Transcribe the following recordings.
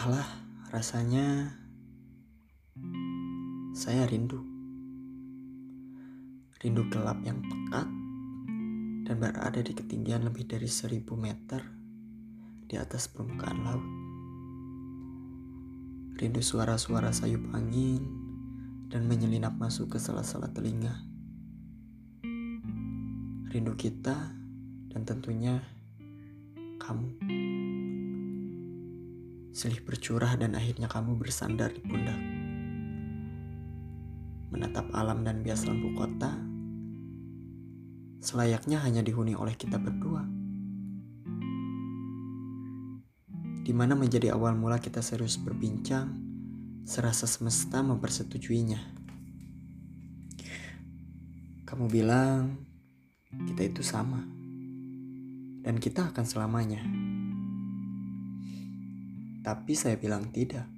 Entahlah, rasanya saya rindu. Rindu gelap yang pekat dan berada di ketinggian lebih dari seribu meter di atas permukaan laut. Rindu suara-suara sayup angin dan menyelinap masuk ke sela-sela telinga. Rindu kita dan tentunya kamu. Silih bercurah dan akhirnya kamu bersandar di pundak. Menatap alam dan bias lampu kota, selayaknya hanya dihuni oleh kita berdua. Di mana menjadi awal mula kita serius berbincang, serasa semesta mempersetujuinya. Kamu bilang kita itu sama, dan kita akan selamanya. Tapi saya bilang tidak.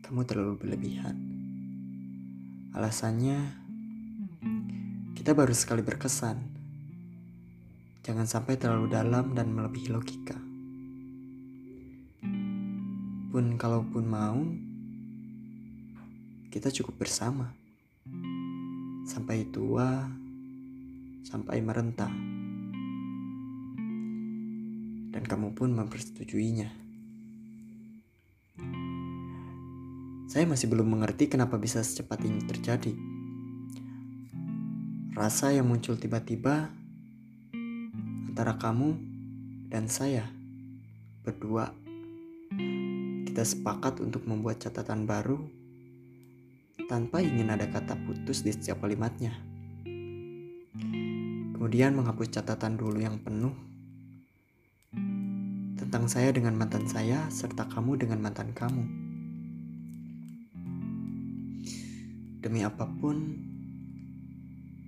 Kamu terlalu berlebihan. Alasannya, kita baru sekali berkesan. Jangan sampai terlalu dalam dan melebihi logika. Pun kalaupun mau, kita cukup bersama. Sampai tua, sampai merentah. Dan kamu pun mempersetujuinya. Saya masih belum mengerti kenapa bisa secepat ini terjadi. Rasa yang muncul tiba-tiba antara kamu dan saya berdua. Kita sepakat untuk membuat catatan baru tanpa ingin ada kata putus di setiap kalimatnya. Kemudian menghapus catatan dulu yang penuh tentang saya dengan mantan saya serta kamu dengan mantan kamu. Demi apa pun,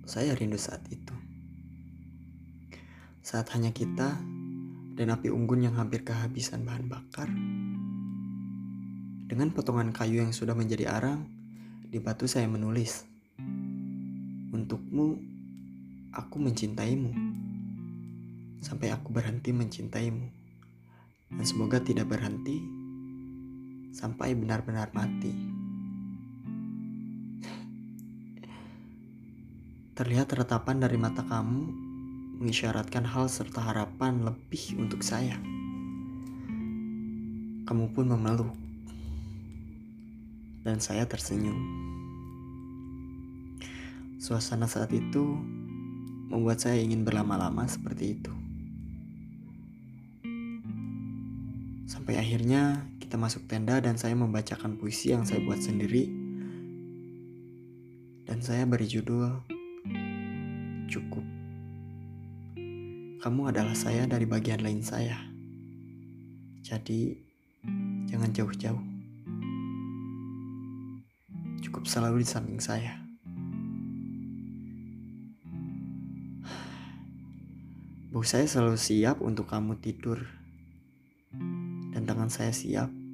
saya rindu saat itu. Saat hanya kita dan api unggun yang hampir kehabisan bahan bakar. Dengan potongan kayu yang sudah menjadi arang, di batu saya menulis, Untukmu, aku mencintaimu. Sampai aku berhenti mencintaimu. Dan semoga tidak berhenti sampai benar-benar mati. Terlihat retapan dari mata kamu mengisyaratkan hal serta harapan lebih untuk saya. Kamu pun memeluk. Dan saya tersenyum. Suasana saat itu membuat saya ingin berlama-lama seperti itu. Sampai akhirnya kita masuk tenda dan saya membacakan puisi yang saya buat sendiri. Dan saya beri judul cukup. Kamu adalah saya dari bagian lain saya. Jadi, jangan jauh-jauh. Cukup selalu di samping saya. Bau saya selalu siap untuk kamu tidur. Dan tangan saya siap